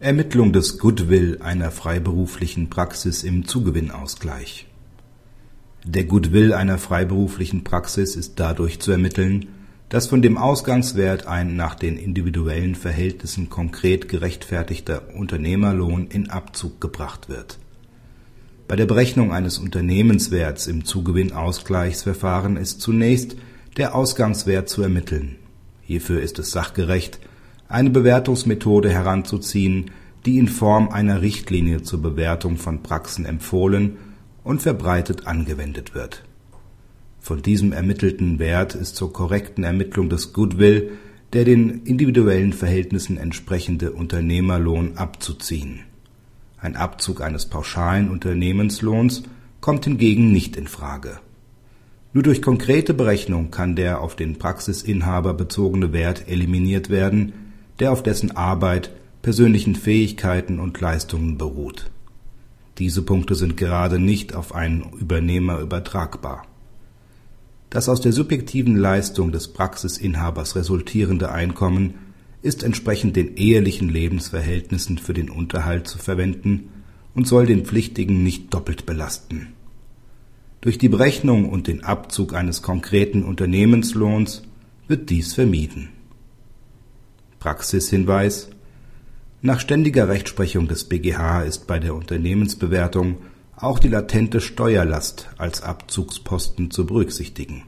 Ermittlung des Goodwill einer freiberuflichen Praxis im Zugewinnausgleich Der Goodwill einer freiberuflichen Praxis ist dadurch zu ermitteln, dass von dem Ausgangswert ein nach den individuellen Verhältnissen konkret gerechtfertigter Unternehmerlohn in Abzug gebracht wird. Bei der Berechnung eines Unternehmenswerts im Zugewinnausgleichsverfahren ist zunächst der Ausgangswert zu ermitteln. Hierfür ist es sachgerecht eine Bewertungsmethode heranzuziehen, die in Form einer Richtlinie zur Bewertung von Praxen empfohlen und verbreitet angewendet wird. Von diesem ermittelten Wert ist zur korrekten Ermittlung des Goodwill der den individuellen Verhältnissen entsprechende Unternehmerlohn abzuziehen. Ein Abzug eines pauschalen Unternehmenslohns kommt hingegen nicht in Frage. Nur durch konkrete Berechnung kann der auf den Praxisinhaber bezogene Wert eliminiert werden der auf dessen Arbeit, persönlichen Fähigkeiten und Leistungen beruht. Diese Punkte sind gerade nicht auf einen Übernehmer übertragbar. Das aus der subjektiven Leistung des Praxisinhabers resultierende Einkommen ist entsprechend den ehelichen Lebensverhältnissen für den Unterhalt zu verwenden und soll den Pflichtigen nicht doppelt belasten. Durch die Berechnung und den Abzug eines konkreten Unternehmenslohns wird dies vermieden Praxishinweis. Nach ständiger Rechtsprechung des BGH ist bei der Unternehmensbewertung auch die latente Steuerlast als Abzugsposten zu berücksichtigen